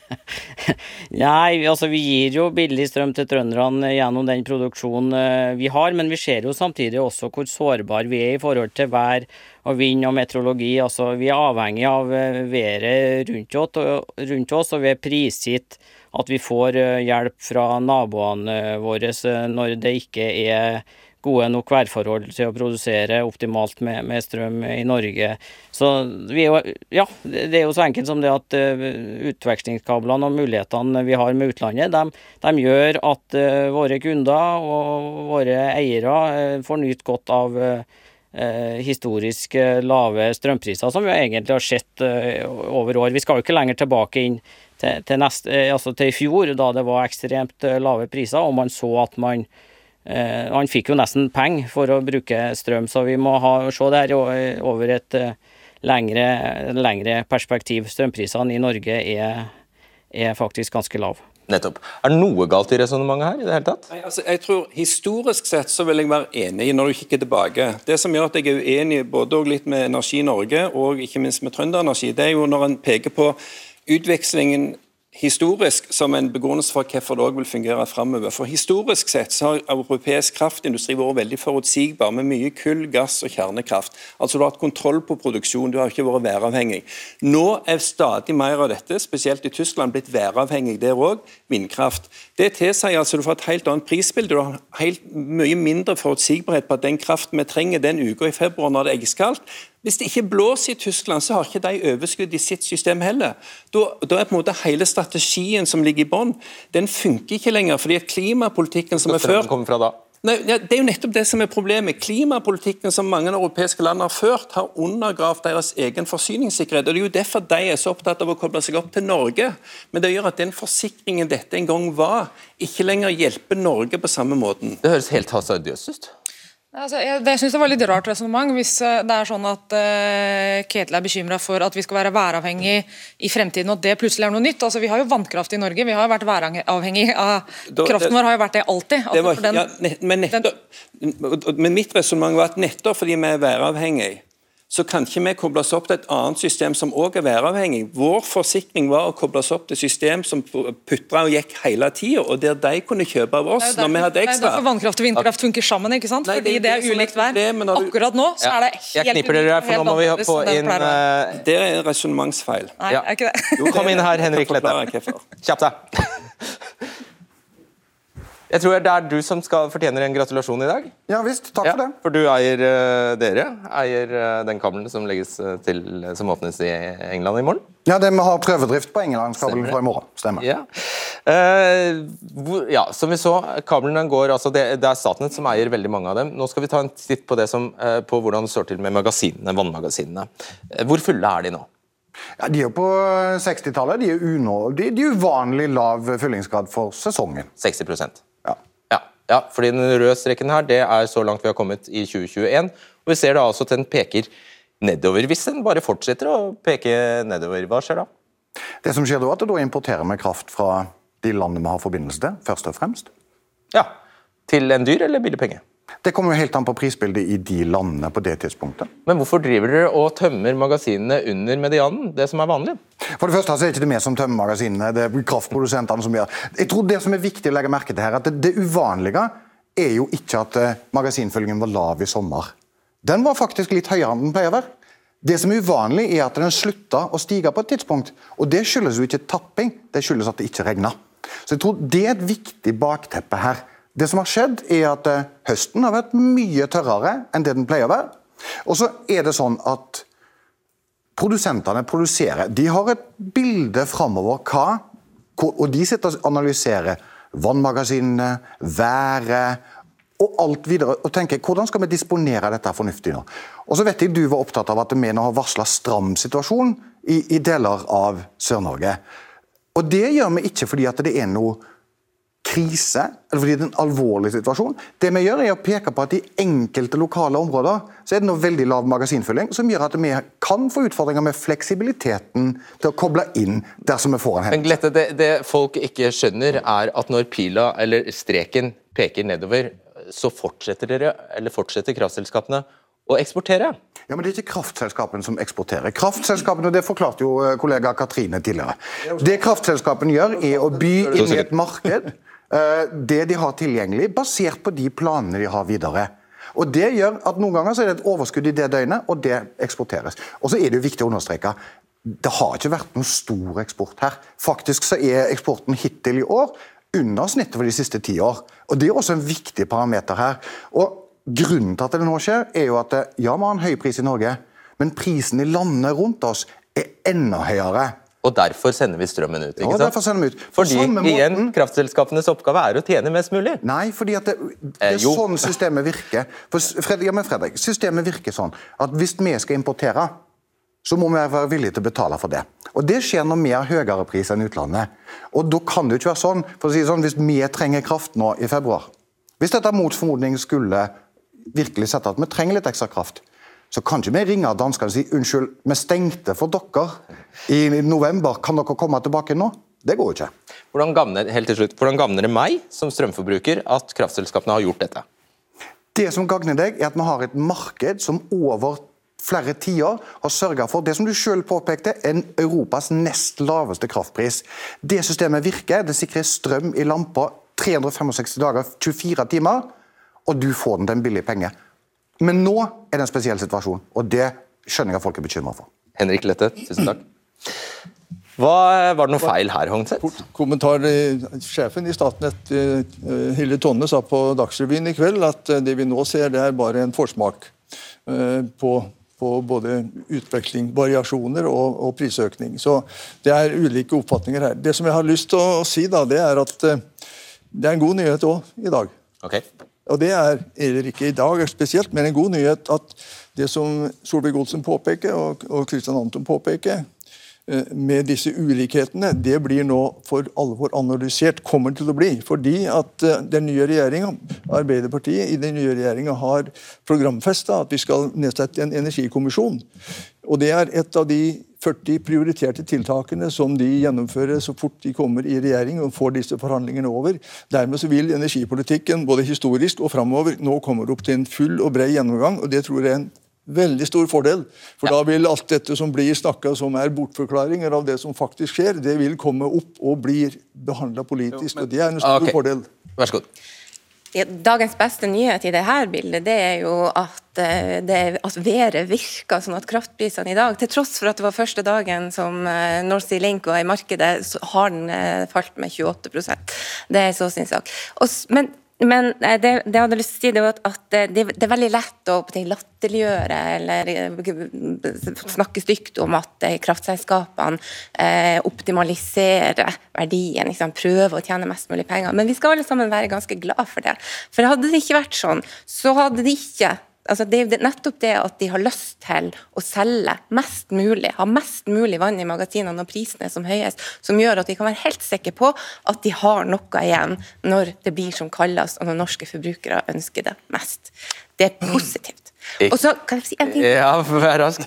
Nei, altså vi gir jo billig strøm til trønderne gjennom den produksjonen eh, vi har, men vi ser jo samtidig også hvor sårbare vi er i forhold til vær og vind og meteorologi. Altså vi er avhengig av eh, været rundt oss, og vi er prisgitt at vi får eh, hjelp fra naboene våre når det ikke er gode nok værforhold til å produsere optimalt med, med strøm i Norge. Så vi er jo, ja, det er jo så enkelt som det at uh, utvekslingskablene og mulighetene vi har med utlandet, de, de gjør at uh, våre kunder og våre eiere uh, får nyte godt av historisk lave strømpriser, som vi egentlig har sett over år. Vi skal jo ikke lenger tilbake inn til, til, neste, altså til i fjor, da det var ekstremt lave priser, og man så at man Eh, han fikk jo nesten penger for å bruke strøm, så vi må ha, se det her over et eh, lengre, lengre perspektiv. Strømprisene i Norge er, er faktisk ganske lave. Nettopp. Er det noe galt i resonnementet her? i det hele tatt? Nei, altså, jeg tror Historisk sett så vil jeg være enig når du kikker tilbake. Det som gjør at jeg er uenig både litt med Energi Norge og ikke minst med Trønderenergi, det er jo når en peker på utvekslingen historisk som en begrunnelse for hvorfor det òg vil fungere framover. For historisk sett så har europeisk kraftindustri vært veldig forutsigbar, med mye kull, gass og kjernekraft. Altså Du har hatt kontroll på produksjon, du har ikke vært væravhengig. Nå er stadig mer av dette, spesielt i Tyskland, blitt væravhengig der òg, vindkraft. Det tilsier altså du får et helt annet prisbilde. Du har helt mye mindre forutsigbarhet på at den kraften vi trenger den uka i februar når det er iskaldt, Hvis det ikke blåser i Tyskland, så har ikke de overskudd i sitt system heller. Da, da er på en måte hele strategien som ligger i bånn, den funker ikke lenger. fordi at klimapolitikken som er ført fra da? Nei, ja, Det er jo nettopp det som er problemet. Klimapolitikken som mange europeiske land har ført, har undergravd deres egen forsyningssikkerhet. og Det er jo derfor de er så opptatt av å koble seg opp til Norge. Men det gjør at den forsikringen dette en gang var, ikke lenger hjelper Norge på samme måten. Det høres helt hasardiøst ut. Altså, jeg jeg synes det var litt rart resonnement hvis eh, det er sånn at uh, Ketil er bekymra for at vi skal være væravhengig i fremtiden, og det plutselig er noe nytt. Altså, Vi har jo vannkraft i Norge, vi har jo vært væravhengig av Da- Kraften vår har jo vært det alltid. Altså, Det var, den- ja, nett, men, nettopp, men mitt resonnement var at nettopp fordi vi er væravhengig, så kan ikke vi kobles opp til et annet system som òg er væravhengig. Vår forsikring var å kobles opp til system som putra og gikk hele tida, og der de kunne kjøpe av oss når vi hadde ekstra. det er derfor vannkraft og vindkraft funker sammen, ikke sant? Nei, det er Fordi det er det er ulikt vær. du- Akkurat nå så er det Jeg knipper kniper dere, for nå må vi få inn eh, Det er en resonnementsfeil. Nei, ja. er ikke det? Jo, Kom inn her, Henrik Lette. Kjapp deg. Jeg tror det er du som skal fortjener en gratulasjon i dag. Ja visst, takk Ja, for det. for du eier uh, dere eier uh, den kabelen som legges eh, til som åpnes i England i morgen. Ja, det Vi har prøvedrift på Englandskabelen fra i morgen. Stemmer. Ja. Uh, ja, som vi så, kablene går altså det, det er Statnett som eier veldig mange av dem. Nå skal vi ta en titt på, det som, på hvordan det står til med magasinene, vannmagasinene. Hvor fulle er de nå? Ja, de er på 60-tallet. De er unå, de, de er uvanlig lav fyllingsgrad for sesongen. 60 Ja. Fordi den røde streken her, det er så langt vi har kommet i 2021. Og vi ser da altså at den peker nedover. Hvis den bare fortsetter å peke nedover, hva skjer da? Det som skjer da, er at da importerer vi kraft fra de landene vi har forbindelse til, først og fremst. Ja, Til en dyr eller billig penge? Det kommer jo helt an på prisbildet i de landene på det tidspunktet. Men hvorfor driver dere og tømmer magasinene under medianen, det som er vanlig? For det første så er det ikke det vi som tømmer magasinene, det er kraftprodusentene som gjør Jeg tror Det som er viktig å legge merke til her, at det, det uvanlige er jo ikke at magasinfølgingen var lav i sommer. Den var faktisk litt høyere enn den pleier å være. Det som er uvanlig, er at den slutta å stige på et tidspunkt. Og Det skyldes jo ikke tapping, det skyldes at det ikke regna. Så jeg tror det er et viktig bakteppe her. Det som har skjedd, er at eh, høsten har vært mye tørrere enn det den pleier å være. Og så er det sånn at produsentene produserer. De har et bilde framover hva Og de sitter og analyserer vannmagasinene, været og alt videre. Og tenker hvordan skal vi disponere dette fornuftig nå. Og så vet jeg du var opptatt av at vi nå har varsla stram situasjon i, i deler av Sør-Norge. Og det gjør vi ikke fordi at det er noe krise, eller fordi det er en alvorlig situasjon. Det vi gjør er å peke på at i enkelte lokale områder så er det nå veldig lav magasinfylling, som gjør at vi kan få utfordringer med fleksibiliteten til å koble inn dersom vi får en Men hendelse. Glette, det, det folk ikke skjønner, er at når pila eller streken peker nedover, så fortsetter dere, eller fortsetter kraftselskapene å eksportere. Ja, men Det er ikke kraftselskapene som eksporterer. Kraftselskapene, og Det forklarte jo eh, kollega Katrine tidligere. Det kraftselskapene gjør, er å by inn i et marked det de har tilgjengelig, basert på de planene de har videre. Og Det gjør at noen ganger så er det et overskudd i det døgnet, og det eksporteres. Og så er det jo viktig å understreke det har ikke vært noen stor eksport her. Faktisk så er eksporten hittil i år under snittet for de siste ti år. Og Det er også en viktig parameter her. Og Grunnen til at det nå skjer, er jo at eh, ja, vi har en høy pris i Norge, men prisen i landene rundt oss er enda høyere. Og derfor sender vi strømmen ut. ikke Ja, derfor sender vi ut. Fordi måten, igjen, kraftselskapenes oppgave er å tjene mest mulig. Nei, fordi at det, det Eh, er eh, sånn systemet virker. For, Fredrik, ja, men Fredrik, systemet virker sånn at hvis vi skal importere, så må vi være villige til å betale for det. Og Det skjer når vi har høyere pris enn utlandet. Og Da kan det jo ikke være sånn, for å si sånn, hvis vi trenger kraft nå i februar Hvis dette mot formodning skulle virkelig sette at vi trenger litt ekstra kraft, så kan ikke vi ringe danskene og si unnskyld, vi stengte for dere i november, kan dere komme tilbake nå? Det går jo ikke. Hvordan gavner, helt til slutt, hvordan gavner det meg som strømforbruker at kraftselskapene har gjort dette? Det som gagner deg, er at vi har et marked som over flere tiår har sørga for det som du selv påpekte, en Europas nest laveste kraftpris. Det systemet virker. Det sikrer strøm i lampa 365 dager, 24 timer, og du får den til en billig penge. Men nå er det en spesiell situasjon, og det skjønner jeg at folk er bekymra for. Henrik Lette, tusen takk. Hva, var det noe feil her, Hongset? Kommentar eh, Sjefen i Statnett, eh, Hilde Tonne, sa på Dagsrevyen i kveld at eh, det vi nå ser, det er bare en forsmak på, på både utveksling, variasjoner og, og, prisøkning. Så det er ulike oppfatninger her. Det som jeg har lyst til å si, da, det er at det er en god nyhet òg i dag. Okay. Og det er, eller ikke i dag spesielt, men en god nyhet at det som Solvik-Olsen påpeker, og, og Christian Anton påpeker, med disse ulikhetene, det blir nå for alvor analysert. Kommer til å bli. Fordi at eh, den nye regjeringa, Arbeiderpartiet i den nye regjeringa har programfesta at vi skal nedsette en energikommisjon. Og Det er et av de 40 prioriterte tiltakene som de gjennomfører så fort de kommer i regjering og får disse forhandlingene over. Dermed så vil energipolitikken både historisk og framover nå kommer opp til en full og bred gjennomgang. og Det tror jeg er en veldig stor fordel. For ja. da vil alt dette som blir snakka som er bortforklaringer av det som faktisk skjer, det vil komme opp og bli behandla politisk. Jo, men... og Det er en stor okay. fordel. Vær så god. Dagens beste nyhet i dette bildet det er jo at, eh, det, at været virker sånn at kraftprisene i dag, til tross for at det var første dagen som eh, North Sea Link var i markedet, så har den eh, falt med 28% Det er så sin sak. Og, men men eh, det, det, jeg hadde lyst til å si, det var at det, det er veldig lett å latterliggjøre eller eh, snakke stygt om at eh, kraftselskapene eh, optimaliserer verdien, liksom, prøver å tjene mest mulig penger. Men vi skal alle sammen være ganske glad for det. For hadde det ikke vært sånn, så hadde de ikke Altså det er nettopp det at de har lyst til å selge mest mulig, ha mest mulig vann i magasinene når prisene er som høyest, som gjør at vi kan være helt sikre på at de har noe igjen når det blir som kaldest og når norske forbrukere ønsker det mest. Det er positivt. Og så kan jeg si en ting. Ja, vær rask.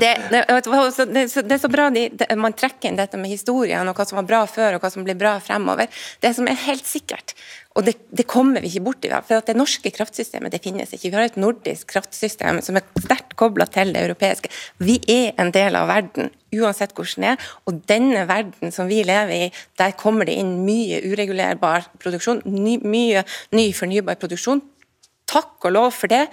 det, det, det, det, er så bra de, man trekker inn dette med historien og hva som var bra før og hva som blir bra fremover. Det som er helt sikkert, og det, det, kommer vi ikke bort ifra. For det norske kraftsystemet det finnes ikke. Vi har et nordisk kraftsystem som er sterkt kobla til det europeiske. Vi er en del av verden, uansett hvordan det er. Og denne verden som vi lever i, der kommer det inn mye uregulerbar produksjon. Ny, mye ny fornybar produksjon. Takk og lov for det.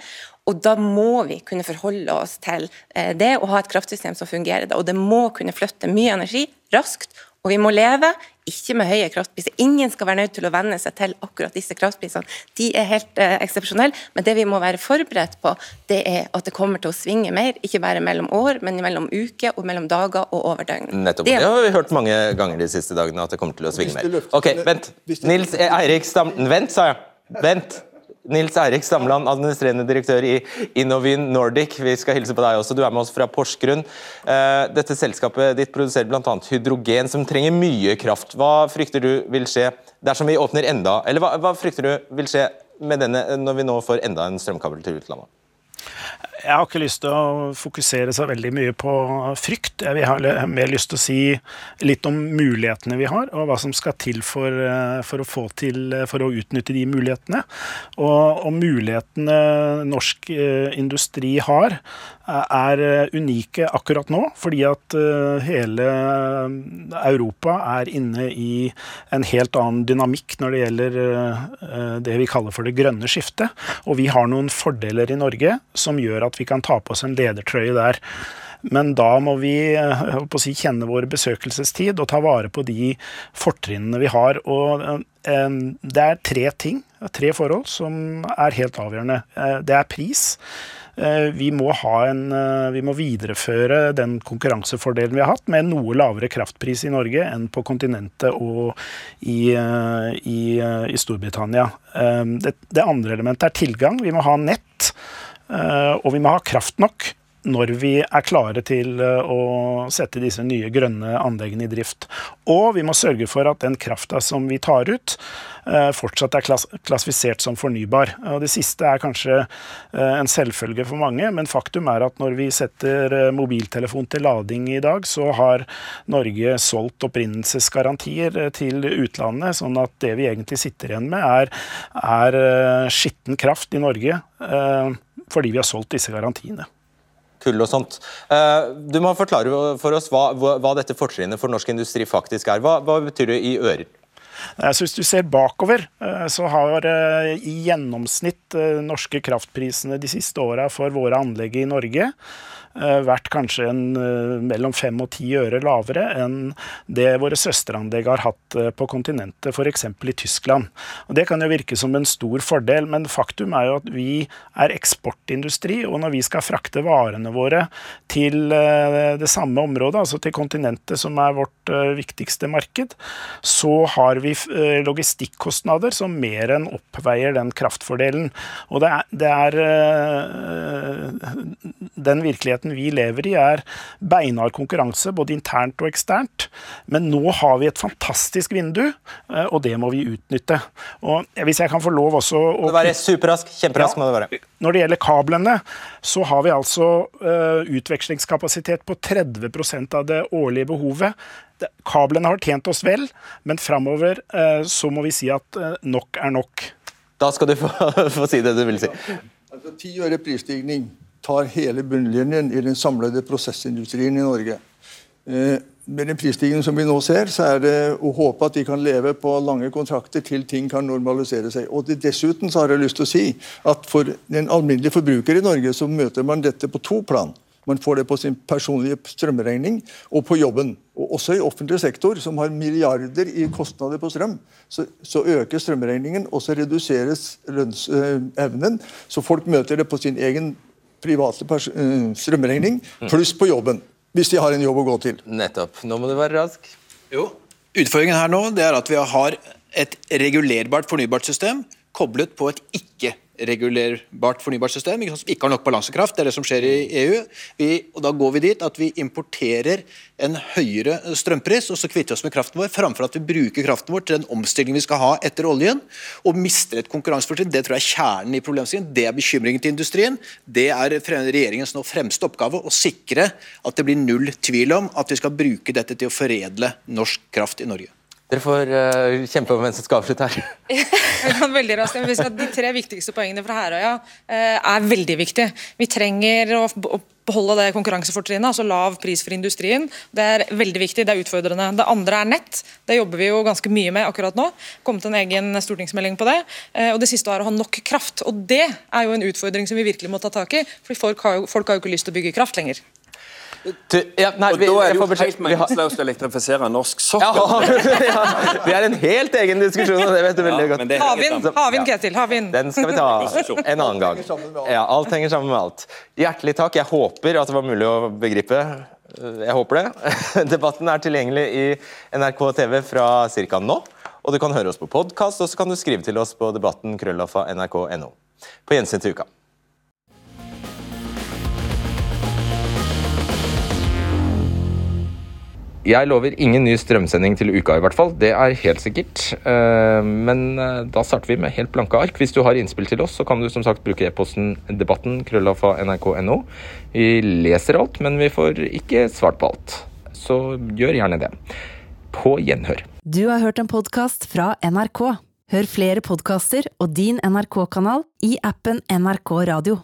Og da må vi kunne forholde oss til eh, det og ha et kraftsystem som fungerer. Og det må kunne flytte mye energi raskt, og vi må leve ikke med høye kraftpriser. Ingen skal være nødt til å venne seg til akkurat disse kraftprisene. De er helt eh, eksepsjonelle, men det vi må være forberedt på, det er at det kommer til å svinge mer. Ikke bare mellom år, men mellom uker og mellom dager og over døgn. Nettopp. Det, det har vi hørt mange ganger de siste dagene, at det kommer til å svinge mer. Ok, vent. Nils Eirik Stamten, Vent, sa jeg. Vent. Nils Eirik Stamland, administrerende direktør i Innovin Nordic. Vi skal hilse på deg også. Du er med oss fra Porsgrunn. Eh, dette selskapet ditt produserer bl.a. hydrogen, som trenger mye kraft. Hva frykter du vil skje dersom vi åpner enda Eller hva, hva frykter du vil skje med denne når vi nå får enda en strømkabel til utlandet? Jeg har ikke lyst til å fokusere så veldig mye på frykt. Jeg har mer lyst til å si litt om mulighetene vi har, og hva som skal til for, eh, for å til for å utnytte de mulighetene. Og, og mulighetene norsk eh, industri har, er unike akkurat nå, fordi at eh, hele Europa er inne i en helt annen dynamikk når det gjelder det vi kaller for det grønne skiftet. Og vi har noen fordeler i Norge som gjør at vi kan ta på oss en ledertrøye der. Men da må vi eh, si, kjenne vår besøkelsestid og ta vare på de fortrinnene vi har. Og eh, det er tre ting, tre forhold, som er helt avgjørende. Eh, det er pris. Vi må, en, vi må, videreføre den konkurransefordelen vi har hatt, med noe lavere kraftpris i Norge enn på kontinentet og i, i, i Storbritannia. Det, det, andre elementet er tilgang. Vi må ha nett. Eh, og vi må ha kraft nok når vi er klare til eh, å sette disse nye grønne anleggene i drift. Og vi må sørge for at den krafta som vi tar ut, eh, fortsatt er klassifisert som fornybar. Og det siste er kanskje en selvfølge for mange, men faktum er at når vi setter mobiltelefon til lading i dag, så har Norge solgt opprinnelsesgarantier til utlandet, sånn at det vi egentlig sitter igjen med, er, er skitten kraft i Norge fordi vi har solgt disse garantiene. Kull og sånt. Eh, du må forklare for oss hva, hva dette fortrinnet for norsk industri faktisk er. Hva, hva betyr det i ører? Så Hvis du ser bakover, eh, så har eh, i gjennomsnitt norske kraftprisene de siste åra for våre anlegg i Norge eh, vært kanskje en, eh, mellom fem og ti øre lavere enn det våre søsteranlegg har hatt på kontinentet, f.eks. i Tyskland. Og Det kan jo virke som en stor fordel, men faktum er jo at vi er eksportindustri, og når vi skal frakte varene våre til det samme området, altså til kontinentet som er vårt viktigste marked, så har vi logistikkostnader som mer enn oppveier den kraftfordelen. Og det er, det er Eh, den virkeligheten vi lever i, er beinhard konkurranse, både internt og eksternt. Men nå har vi et fantastisk vindu, eh, og det må vi utnytte. Og Hvis jeg kan få lov også å Være superrask. Kjemperask ja, må det være. Når det gjelder kablene, så har vi altså uh, utvekslingskapasitet på 30% av det årlige behovet. Kablene har tjent oss vel, men framover uh, så må vi si at uh, nok er nok. Da skal du få, få si det du vil si. Altså, Ti øre prisstigning tar hele bunnlinjen i den samlede prosessindustrien i Norge. Eh, med den prisstigningen som vi nå ser, så er det å håpe at de kan leve på lange kontrakter til ting kan normalisere seg. Og Dessuten så har jeg lyst til å si at for den alminnelige forbruker i Norge så møter man dette på to plan. Man får det på sin personlige strømregning og på jobben. Og Også i offentlig sektor, som har milliarder i kostnader på strøm, så, så øker strømregningen, og så reduseres lønnsevnen. Så folk møter det på sin egen private eh, strømregning, pluss på jobben. Hvis de har en jobb å gå til. Nettopp. Nå må du være rask. Jo. Utfordringen her nå det er at vi har et regulerbart fornybart system koblet på et ikke-regulerbart regulerbart fornybart system ikke, som ikke har nok balansekraft. Det er det som skjer i EU. Vi, og Da går vi dit at vi importerer en høyere strømpris og så kvitter oss med kraften vår, framfor at vi bruker kraften vår til den omstillingen vi skal ha etter oljen, og mister et konkurransefortrinn. Det tror jeg er kjernen i problemstillingen. Det er bekymringen til industrien. Det er regjeringens nå fremste oppgave å sikre at det blir null tvil om at vi skal bruke dette til å foredle norsk kraft i Norge. Dere får uh, kjempe om hvem som skal avslutte her. veldig raskt. De tre viktigste poengene fra Herøya uh, er veldig viktige. Vi trenger å beholde det konkurransefortrinnet, altså lav pris for industrien. Det er veldig viktig, det er utfordrende. Det andre er nett. Det jobber vi jo ganske mye med akkurat nå. Kommet en egen stortingsmelding på det. Uh, og det siste er å ha nok kraft. Og det er jo en utfordring som vi virkelig må ta tak i. for folk har jo, folk har jo ikke lyst til å bygge kraft lenger. Du, ja, nei, og vi, Da er det jo helt meningsløst å elektrifisere norsk sokkel. Ja, det er en helt egen diskusjon, om det vet du veldig ja, godt. Havvind, havvind, Ketil. Havvind. Den skal vi ta en annen gang. Ja, Alt henger sammen med alt. Hjertelig takk. Jeg håper at det var mulig å begripe. Jeg håper det. Debatten er tilgjengelig i NRK TV fra ca. nå. Og du kan høre oss på podkast, og så kan du skrive til oss på debatten krøllafa nrk.no. På gjensyn til uka. Jeg lover ingen ny strømsending til uka, i hvert fall. Det er helt sikkert. Eh, men eh, da starter vi med helt blanke ark. Hvis du har innspill til oss, så kan du som sagt bruke e-posten debatten krøllafa nrk.no. Vi leser alt, men vi får ikke svart på alt. Så gjør gjerne det. På gjenhør. Du har hørt en podkast fra NRK. Hør flere podkaster og din NRK-kanal i appen NRK Radio.